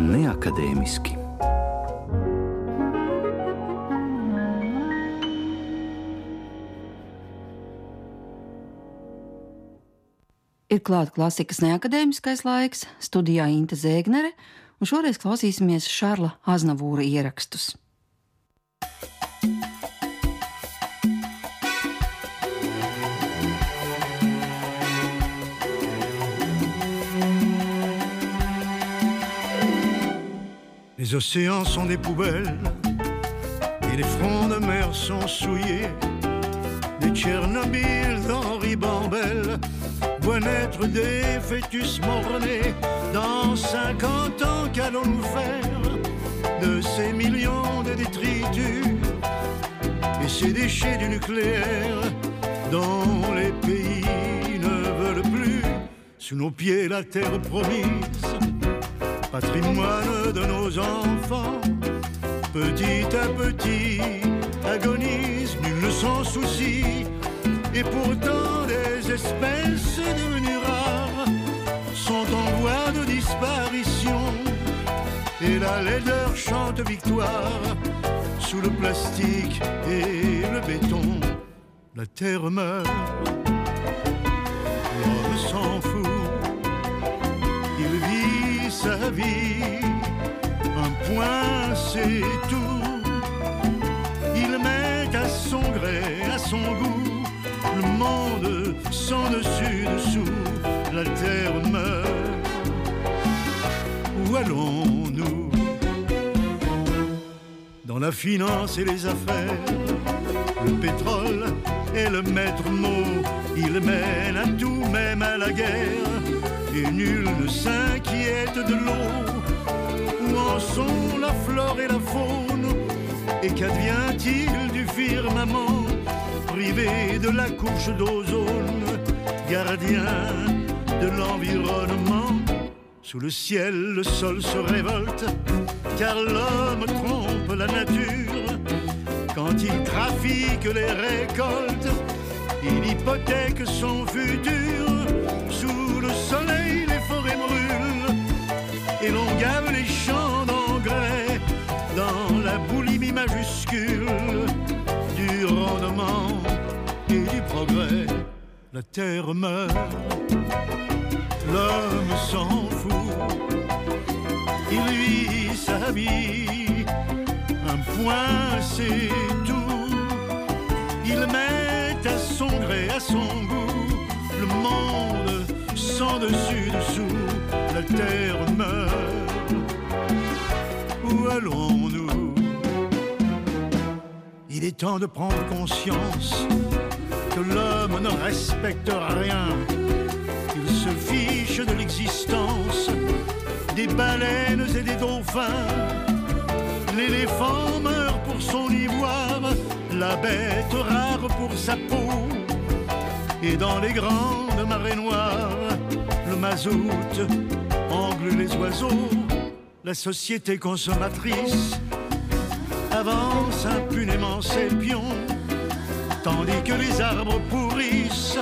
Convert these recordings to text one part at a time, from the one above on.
neakadēmiski. Ir klāta klasikas neakadēmiskais laiks, studijā Inte Zēgnere, un šoreiz klausīsimies Šarla Aznavūra ierakstus. Les océans sont des poubelles et les fronts de mer sont souillés. Des Tchernobyl d'Henri Bambel voient naître des fœtus mort-nés. Dans 50 ans, qu'allons-nous faire de ces millions de détritus et ces déchets du nucléaire dont les pays ne veulent plus? Sous nos pieds la terre promise patrimoine de nos enfants. Petit à petit, agonise, nul ne s'en soucie. Et pourtant, des espèces devenues rares sont en voie de disparition. Et la laideur chante victoire sous le plastique et le béton. La terre meurt, sa vie, un point c'est tout. Il met à son gré, à son goût, le monde sans dessus dessous, la terre meurt. Où allons-nous? Dans la finance et les affaires, le pétrole est le maître mot, il mène à tout, même à la guerre et nul ne s'inquiète de l'eau. Où en sont la flore et la faune Et qu'advient-il du firmament Privé de la couche d'ozone, gardien de l'environnement? Sous le ciel, le sol se révolte, car l'homme trompe la nature. Quand il trafique les récoltes, il hypothèque son futur soleil, les forêts brûlent et l'on gave les champs d'engrais dans la boulimie majuscule du rendement et du progrès. La terre meurt, l'homme s'en fout, il sa vie, un point c'est tout. Il met à son gré, à son goût, le monde sans dessus dessous, la terre meurt. Où allons-nous? Il est temps de prendre conscience que l'homme ne respecte rien, qu'il se fiche de l'existence des baleines et des dauphins. L'éléphant meurt pour son ivoire, la bête rare pour sa peau. Et dans les grandes marées noires, mazout angle les oiseaux. La société consommatrice avance impunément ses pions, tandis que les arbres pourrissent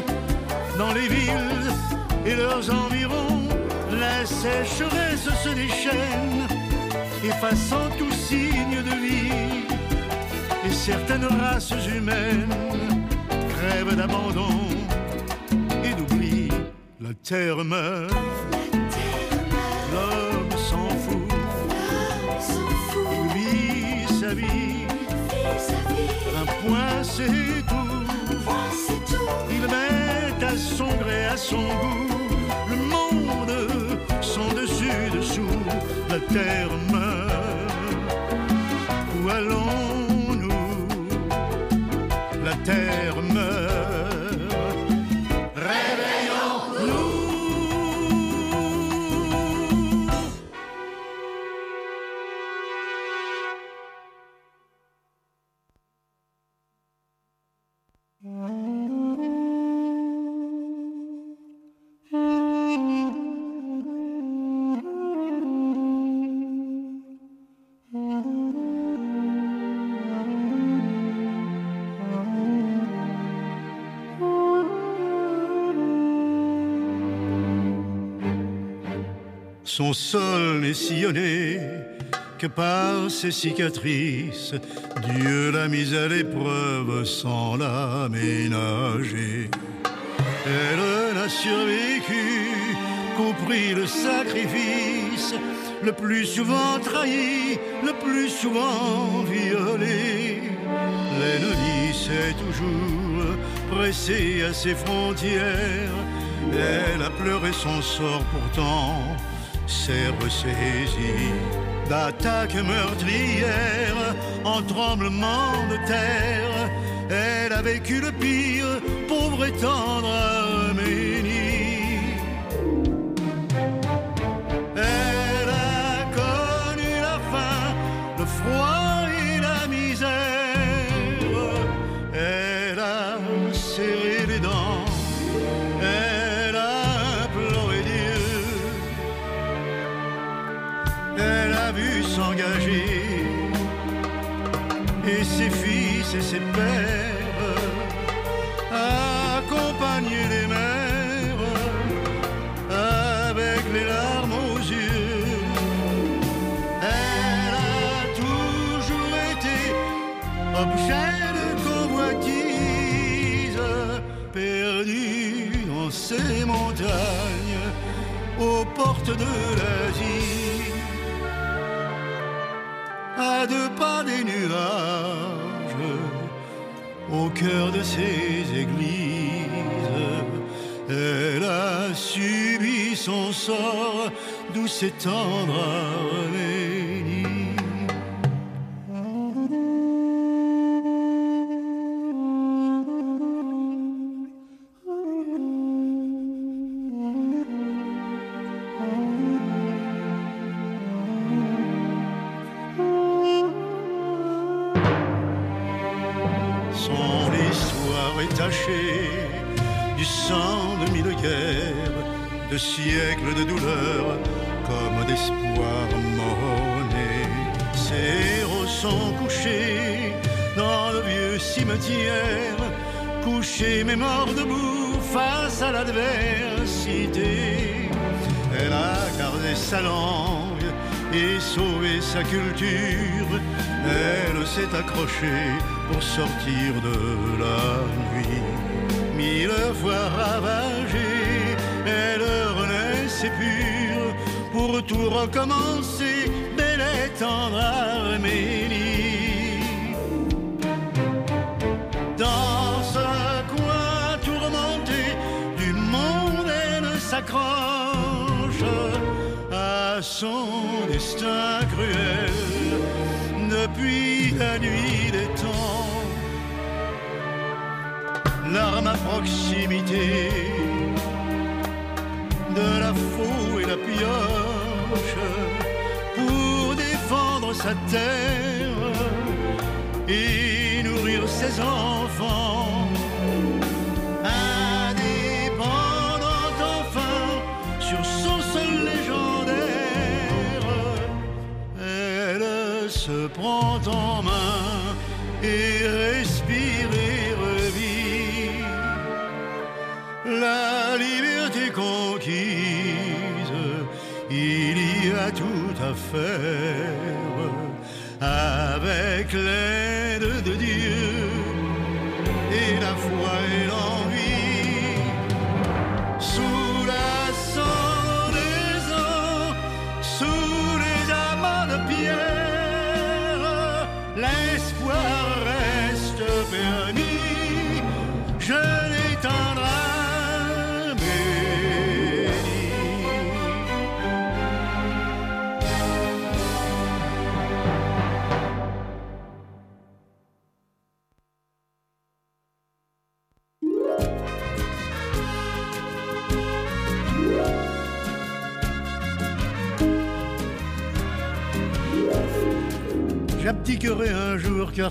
dans les villes et leurs environs. La sécheresse se déchaîne, effaçant tout signe de vie. Et certaines races humaines crèvent d'abandon terre meurt, l'homme s'en fout, il vit sa vie. Un point c'est tout, il met à son gré, à son goût, le monde sans dessus dessous. La terre meurt, où allons-nous? La terre meurt, son sol n'est sillonné que par ses cicatrices. Dieu l'a mise à l'épreuve sans l'aménager. Elle n'a survécu prix le sacrifice, le plus souvent trahi, le plus souvent violé. L'ennemi s'est toujours pressé à ses frontières. Elle a pleuré son sort pourtant, s'est ressaisie d'attaques meurtrières en tremblement de terre. Elle a vécu le pire, pauvre et tendre et ses pères accompagner les mères avec les larmes aux yeux. Elle a toujours été objet de convoitise, perdue dans ces montagnes aux portes de l'Asie à deux pas des nuages, au cœur de ces églises. Elle a subi son sort, douce et sang de mille guerres, de siècles de douleur, comme d'espoir mort-né. Héros sont couchés dans le vieux cimetière, couchés mais morts debout face à l'adversité. Elle a gardé sa langue et sauvé sa culture. Elle s'est accrochée pour sortir de la nuit. Mille fois ravagée, elle renaissait pure pour tout recommencer. Belle et tendre Arménie. Dans ce coin tourmenté du monde, elle s'accroche à son destin cruel depuis la nuit des temps. L'arme à proximité de la faux et la pioche pour défendre sa terre et nourrir ses enfants. Indépendante enfin sur son sol légendaire, elle se prend en main la liberté conquise. Il y a tout à faire avec l'aide de Dieu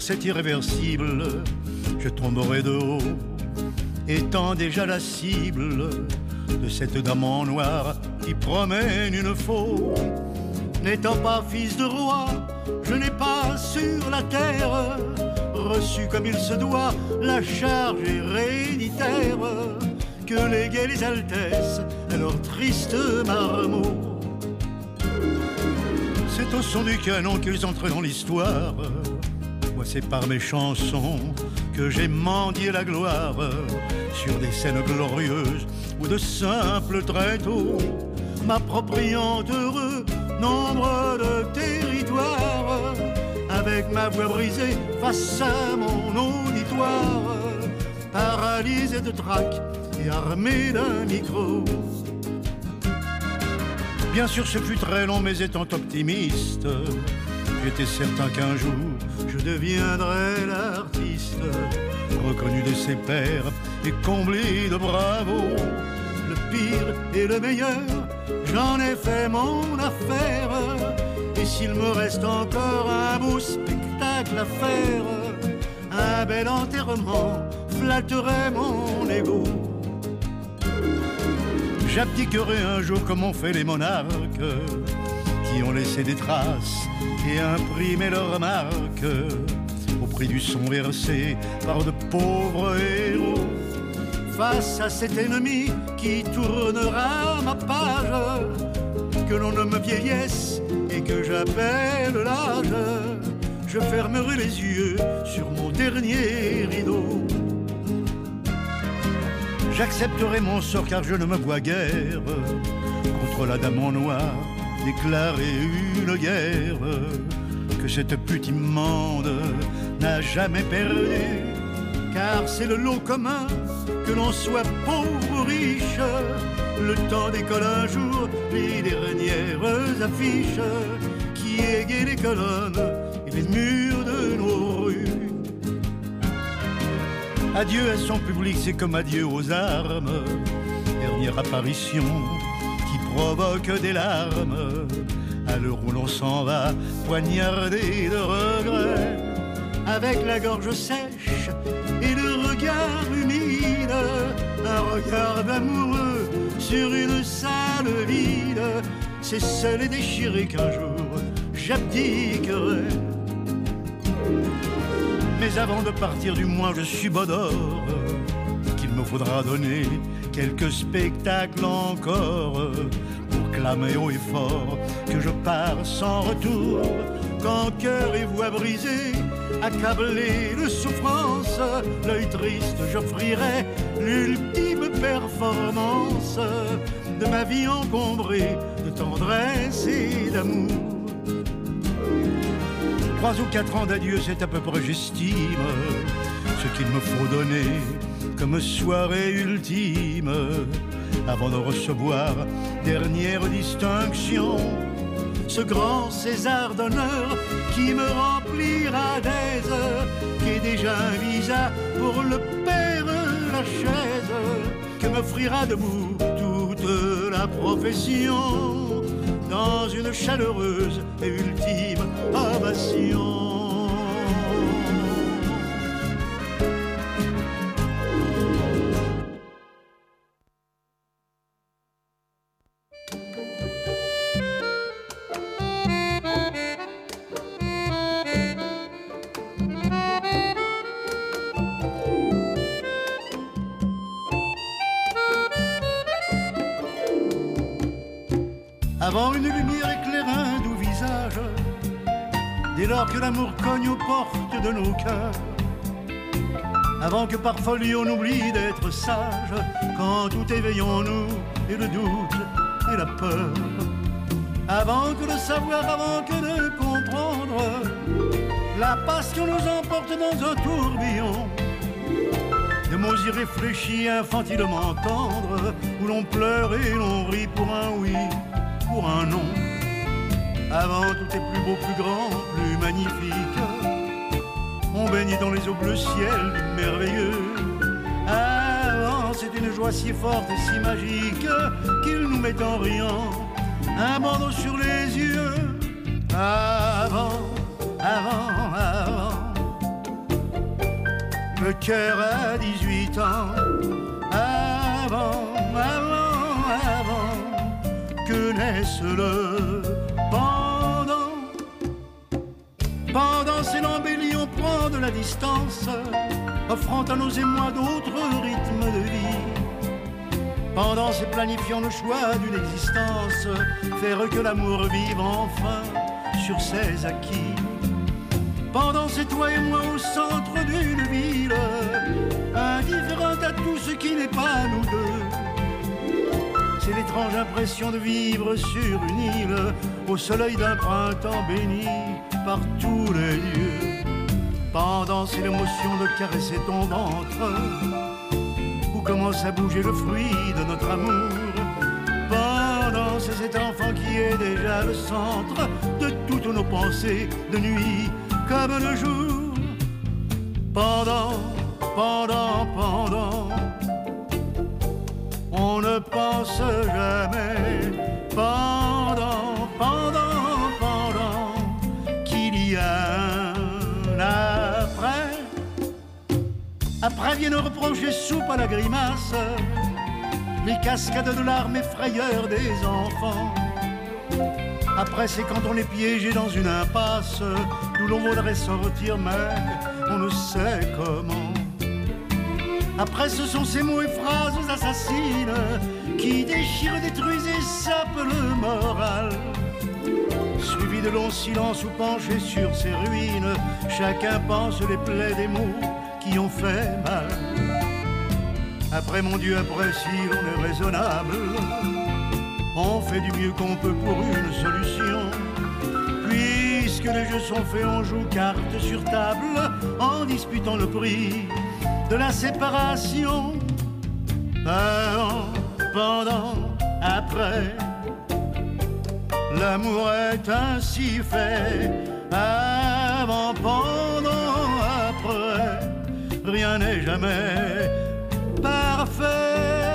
c'est irréversible. Je tomberai de haut, étant déjà la cible de cette dame en noir qui promène une faux. N'étant pas fils de roi, je n'ai pas sur la terre reçu comme il se doit la charge héréditaire que léguaient les altesses à leur triste marmot. C'est au son du canon qu'ils entrent dans l'histoire. C'est par mes chansons que j'ai mendié la gloire sur des scènes glorieuses ou de simples tréteaux, m'appropriant heureux nombre de territoires avec ma voix brisée face à mon auditoire, paralysé de trac et armé d'un micro. Bien sûr, ce fut très long, mais étant optimiste, j'étais certain qu'un jour je deviendrais l'artiste reconnu de ses pairs et comblé de bravo. Le pire et le meilleur, j'en ai fait mon affaire. Et s'il me reste encore un beau spectacle à faire, un bel enterrement flatterait mon ego. J'abdiquerai un jour comme ont fait les monarques qui ont laissé des traces et imprimé leurs marques au prix du son versé par de pauvres héros. Face à cet ennemi qui tournera ma page, que l'on nomme vieillesse et que j'appelle l'âge, je fermerai les yeux sur mon dernier rideau. J'accepterai mon sort car je ne me vois guère contre la dame en noir déclarer une guerre que cette pute immonde n'a jamais perdu. Car c'est le lot commun que l'on soit pauvre ou riche. Le temps décolle un jour les dernières affiches qui égayent les colonnes et les murs de nos rues. Adieu à son public, c'est comme adieu aux armes. Dernière apparition provoque des larmes. À l'heure où l'on s'en va, poignardé de regrets, avec la gorge sèche et le regard humide, un regard d'amoureux sur une salle vide. C'est seul et déchiré qu'un jour j'abdiquerai. Mais avant de partir, du moins, je suis d'or qu'il me faudra donner quelques spectacles encore pour clamer haut et fort que je pars sans retour. Quand cœur et voix brisés, accablés de souffrance, l'œil triste, j'offrirai l'ultime performance de ma vie encombrée de tendresse et d'amour. Trois ou quatre ans d'adieu, c'est à peu près, j'estime, ce qu'il me faut donner comme soirée ultime avant de recevoir dernière distinction. Ce grand César d'honneur qui me remplira d'aise, qui est déjà un visa pour le père chaise, que m'offrira debout toute la profession dans une chaleureuse et ultime ovation. Une lumière éclaire un doux visage, dès lors que l'amour cogne aux portes de nos cœurs, avant que par folie on oublie d'être sage, quand tout éveille en nous et le doute et la peur, avant que de savoir, avant que de comprendre, la passion nous emporte dans un tourbillon de mots irréfléchis, infantilement tendres, où l'on pleure et l'on rit pour un oui un nom. Avant tout est plus beau, plus grand, plus magnifique. On baigne dans les eaux bleu ciel merveilleux. Avant c'est une joie si forte et si magique qu'il nous met en riant un bandeau sur les yeux. Avant, avant, avant. Le cœur a 18 ans. Avant, pendant. Pendant ces l'embellie, on prend de la distance, offrant à nos émois d'autres rythmes de vie. Pendant ces planifiant le choix d'une existence, faire que l'amour vive enfin sur ses acquis. Pendant c'est toi et moi au centre d'une ville, indifférente à tout ce qui n'est pas nous deux. C'est l'étrange impression de vivre sur une île, au soleil d'un printemps béni par tous les dieux. Pendant c'est l'émotion de caresser ton ventre, où commence à bouger le fruit de notre amour? Pendant c'est cet enfant qui est déjà le centre de toutes nos pensées de nuit comme le jour. Pendant, pendant, pendant, on ne pense jamais. Pendant, pendant, pendant, qu'il y a un après. Après viennent reprocher soupe à la grimace, les cascades de larmes effrayeurs des enfants. Après, c'est quand on est piégé dans une impasse d'où l'on voudrait sortir, mais on ne sait comment. Après, ce sont ces mots et phrases assassines qui déchirent, détruisent et sapent le moral. Suivi de longs silences ou penchés sur ces ruines, chacun pense les plaies des mots qui ont fait mal. Après, mon Dieu, après, si l'on est raisonnable, on fait du mieux qu'on peut pour une solution. Puisque les jeux sont faits, on joue carte sur table en disputant le prix de la séparation. Avant, pendant, après, l'amour est ainsi fait. Avant, pendant, après, rien n'est jamais parfait.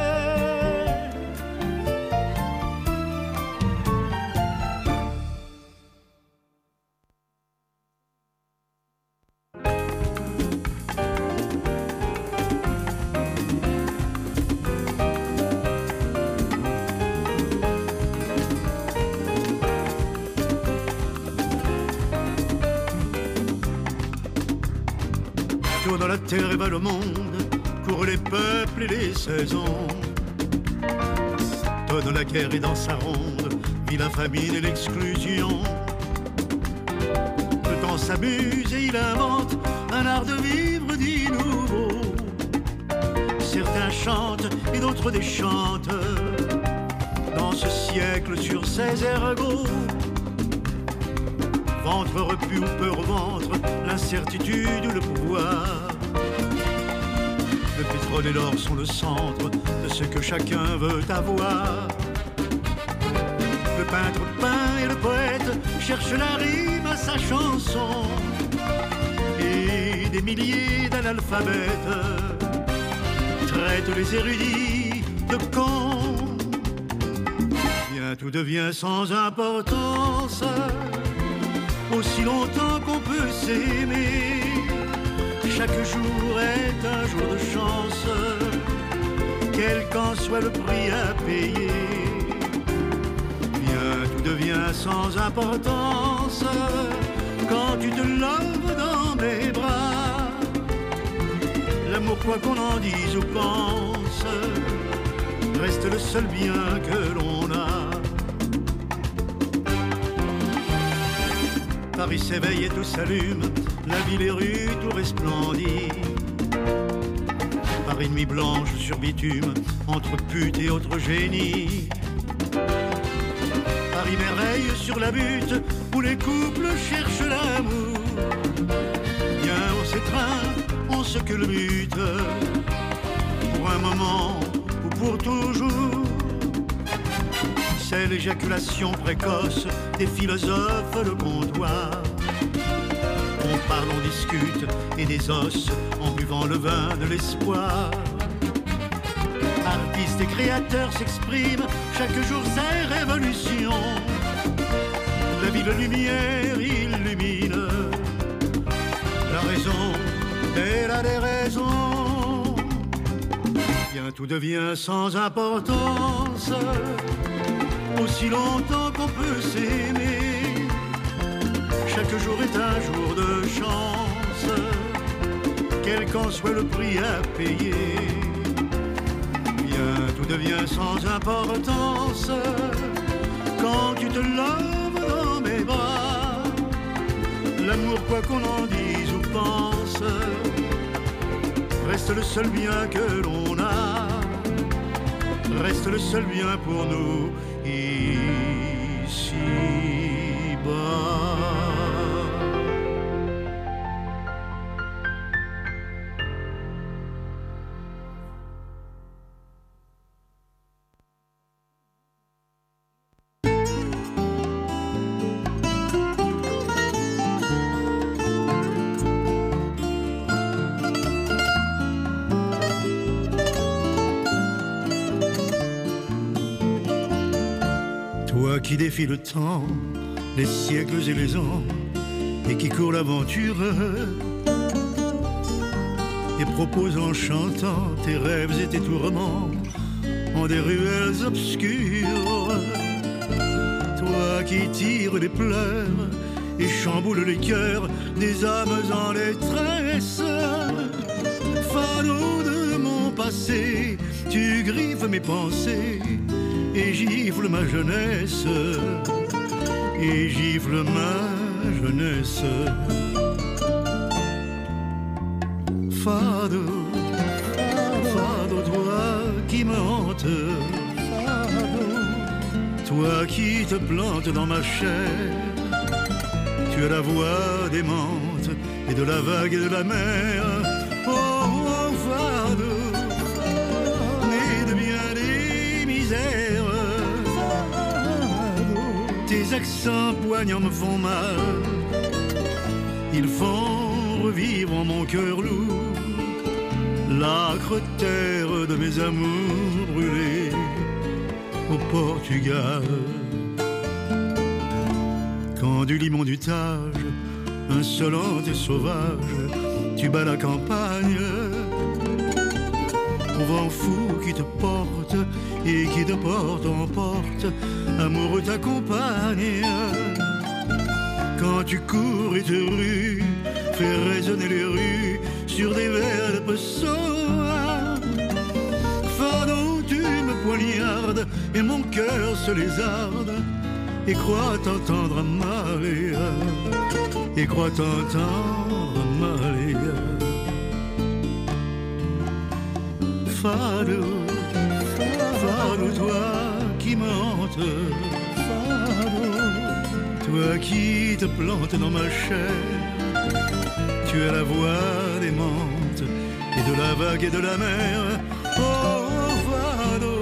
Terre et le monde, courent les peuples et les saisons. Donne la guerre et dans sa ronde, vit la famine et l'exclusion. Le temps s'amuse et il invente un art de vivre dit nouveau. Certains chantent et d'autres déchantent dans ce siècle sur ses ergots. Ventre repu ou peur ventre, l'incertitude ou le pouvoir. Le pétrole et l'or sont le centre de ce que chacun veut avoir. Le peintre peint et le poète cherchent la rime à sa chanson. Et des milliers d'analphabètes traitent les érudits de cons. Bien tout devient sans importance aussi longtemps qu'on peut s'aimer. Chaque jour est un jour de chance, quel qu'en soit le prix à payer. Bien, tout devient sans importance quand tu te laves dans mes bras. L'amour, quoi qu'on en dise ou pense, reste le seul bien que l'on a. Paris s'éveille et tout s'allume, la ville et rues tout resplendit. Par une nuit blanche sur bitume, entre putes et autres génies. Paris merveille sur la butte, où les couples cherchent l'amour. Bien on s'étreint, on se culbute, pour un moment ou pour toujours. C'est l'éjaculation précoce des philosophes le comptoir. On discute, et des os en buvant le vin de l'espoir. Artistes et créateurs s'expriment, chaque jour c'est révolution. La vie de lumière illumine la raison, elle a des raisons. Bien tout devient sans importance aussi longtemps qu'on peut s'aimer. Chaque jour est un jour de chance, quel qu'en soit le prix à payer. Bien, tout devient sans importance quand tu te laves dans mes bras. L'amour, quoi qu'on en dise ou pense, reste le seul bien que l'on a, reste le seul bien pour nous qui défie le temps, les siècles et les ans, et qui court l'aventure, et propose en chantant tes rêves et tes tourments en des ruelles obscures. Toi qui tires les pleurs et chamboules les cœurs des âmes en détresse, Fado de mon passé, tu griffes mes pensées et gifle ma jeunesse, et gifle ma jeunesse. Fado, fado, toi qui me hante, toi qui te plantes dans ma chair, tu as la voix des menthes et de la vague et de la mer. Accents poignants me font mal. Ils font revivre en mon cœur lourd l'acre terre de mes amours brûlés au Portugal. Quand du limon du Tage, insolente et sauvage, tu bats la campagne, au vent fou qui te porte et qui te porte en porte amoureux t'accompagne. Quand tu cours et te rues, fais résonner les rues sur des verres de pessoa. Fado, tu me poignardes et mon cœur se lézarde. Et crois t'entendre Maria, et crois t'entendre Maria. Fado, Fado, toi qui me toi qui te plantes dans ma chair, tu as la voix des menthes et de la vague et de la mer. Oh, Fado,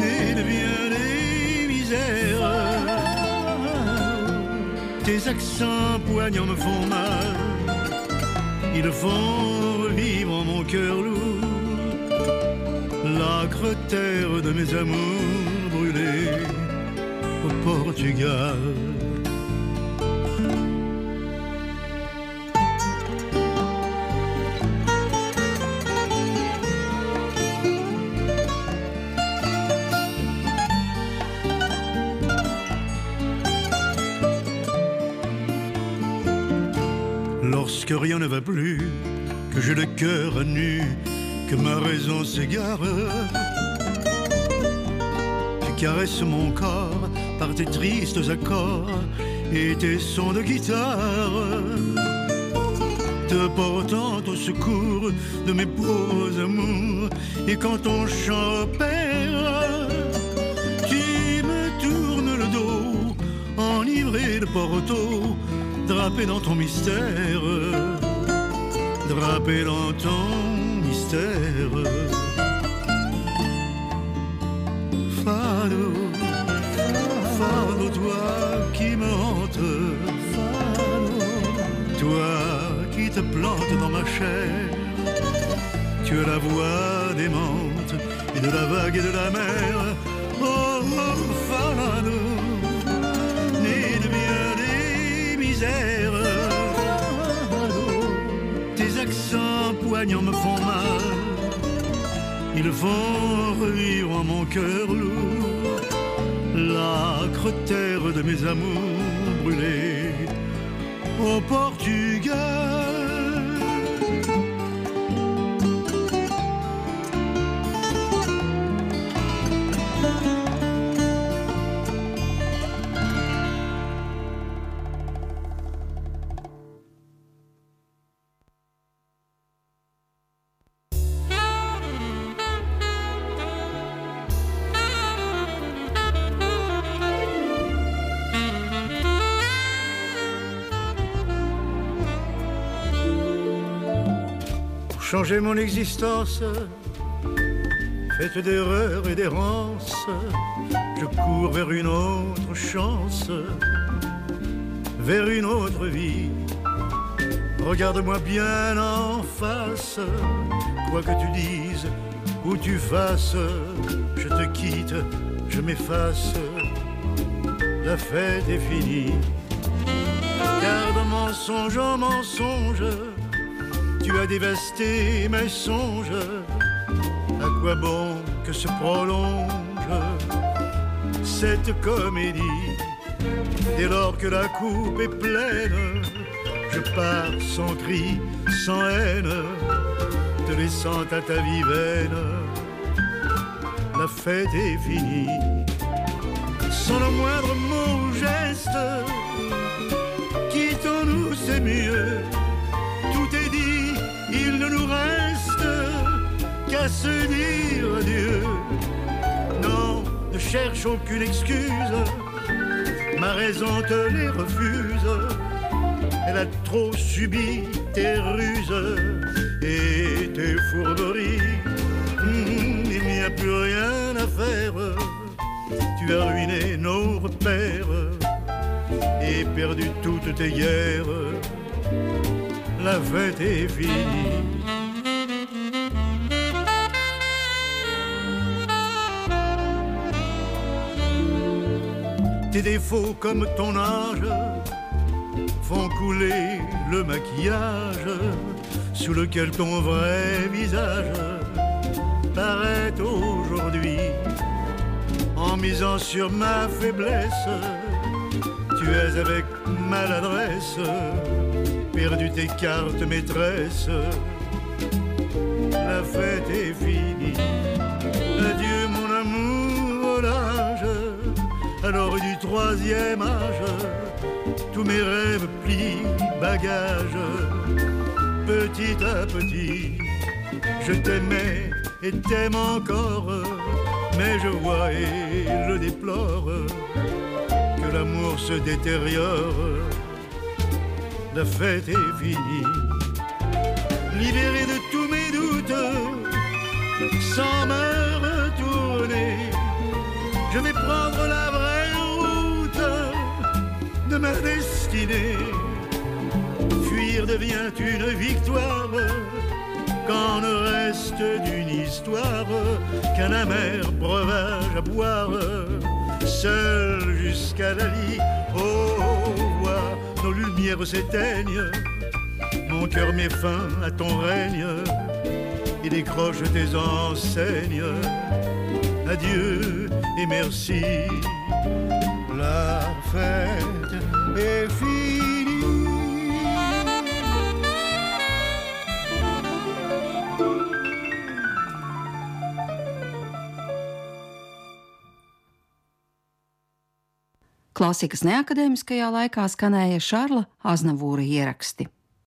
né de bien des misères, tes accents poignants me font mal, ils font revivre mon cœur lourd. L'acre terre de mes amours Portugal. Lorsque rien ne va plus, que j'ai le cœur nu, que ma raison s'égare. Tu caresses mon corps par tes tristes accords et tes sons de guitare. Te portant au secours de mes pauvres amours. Et quand ton chant opère, tu me tournes le dos, enivré de Porto, drapé dans ton mystère, drapé dans ton mystère. Fado, toi qui me hante, toi qui te plantes dans ma chair, tu as la voix des menthes et de la vague et de la mer. Oh, oh Fado, né de bien des misères, tes accents poignants me font mal. Ils font revivre en mon cœur lourd terre de mes amours brûlés au Portugal. Changer mon existence, faite d'erreurs et d'errance, je cours vers une autre chance, vers une autre vie. Regarde-moi bien en face, quoi que tu dises ou tu fasses, je te quitte, je m'efface, la fête est finie. Mensonge en mensonge, tu as dévasté mes songes. À quoi bon que se prolonge cette comédie? Dès lors que la coupe est pleine, je pars sans cri, sans haine, te laissant à ta vie vaine. La fête est finie, sans le moindre mot ou geste. Quittons-nous, c'est mieux. Ne nous reste qu'à se dire adieu. Non, ne cherche aucune excuse. Ma raison te les refuse. Elle a trop subi tes ruses et tes fourberies. Hmm, il n'y a plus rien à faire. Tu as ruiné nos repères et perdu toutes tes guerres. La fête est finie. Tes défauts comme ton âge font couler le maquillage sous lequel ton vrai visage paraît aujourd'hui. En misant sur ma faiblesse, tu es avec maladresse perdu tes cartes maîtresses. La fête est finie. Adieu mon amour au alors du troisième âge, tous mes rêves plient bagages. Petit à petit, je t'aimais et t'aime encore, mais je vois et je déplore que l'amour se détériore. La fête est finie, libéré de tous mes doutes, sans me retourner, je vais prendre la vraie route de ma destinée. Fuir devient une victoire quand ne reste d'une histoire qu'un amer breuvage à boire, seul jusqu'à la lit. Au revoir, nos lumières s'éteignent, mon cœur met fin à ton règne, il décroche tes enseignes. Adieu et merci, la fête est finie. Klasikas neakadēmiskajā laikā skanēja Šarla Aznavūra ieraksti.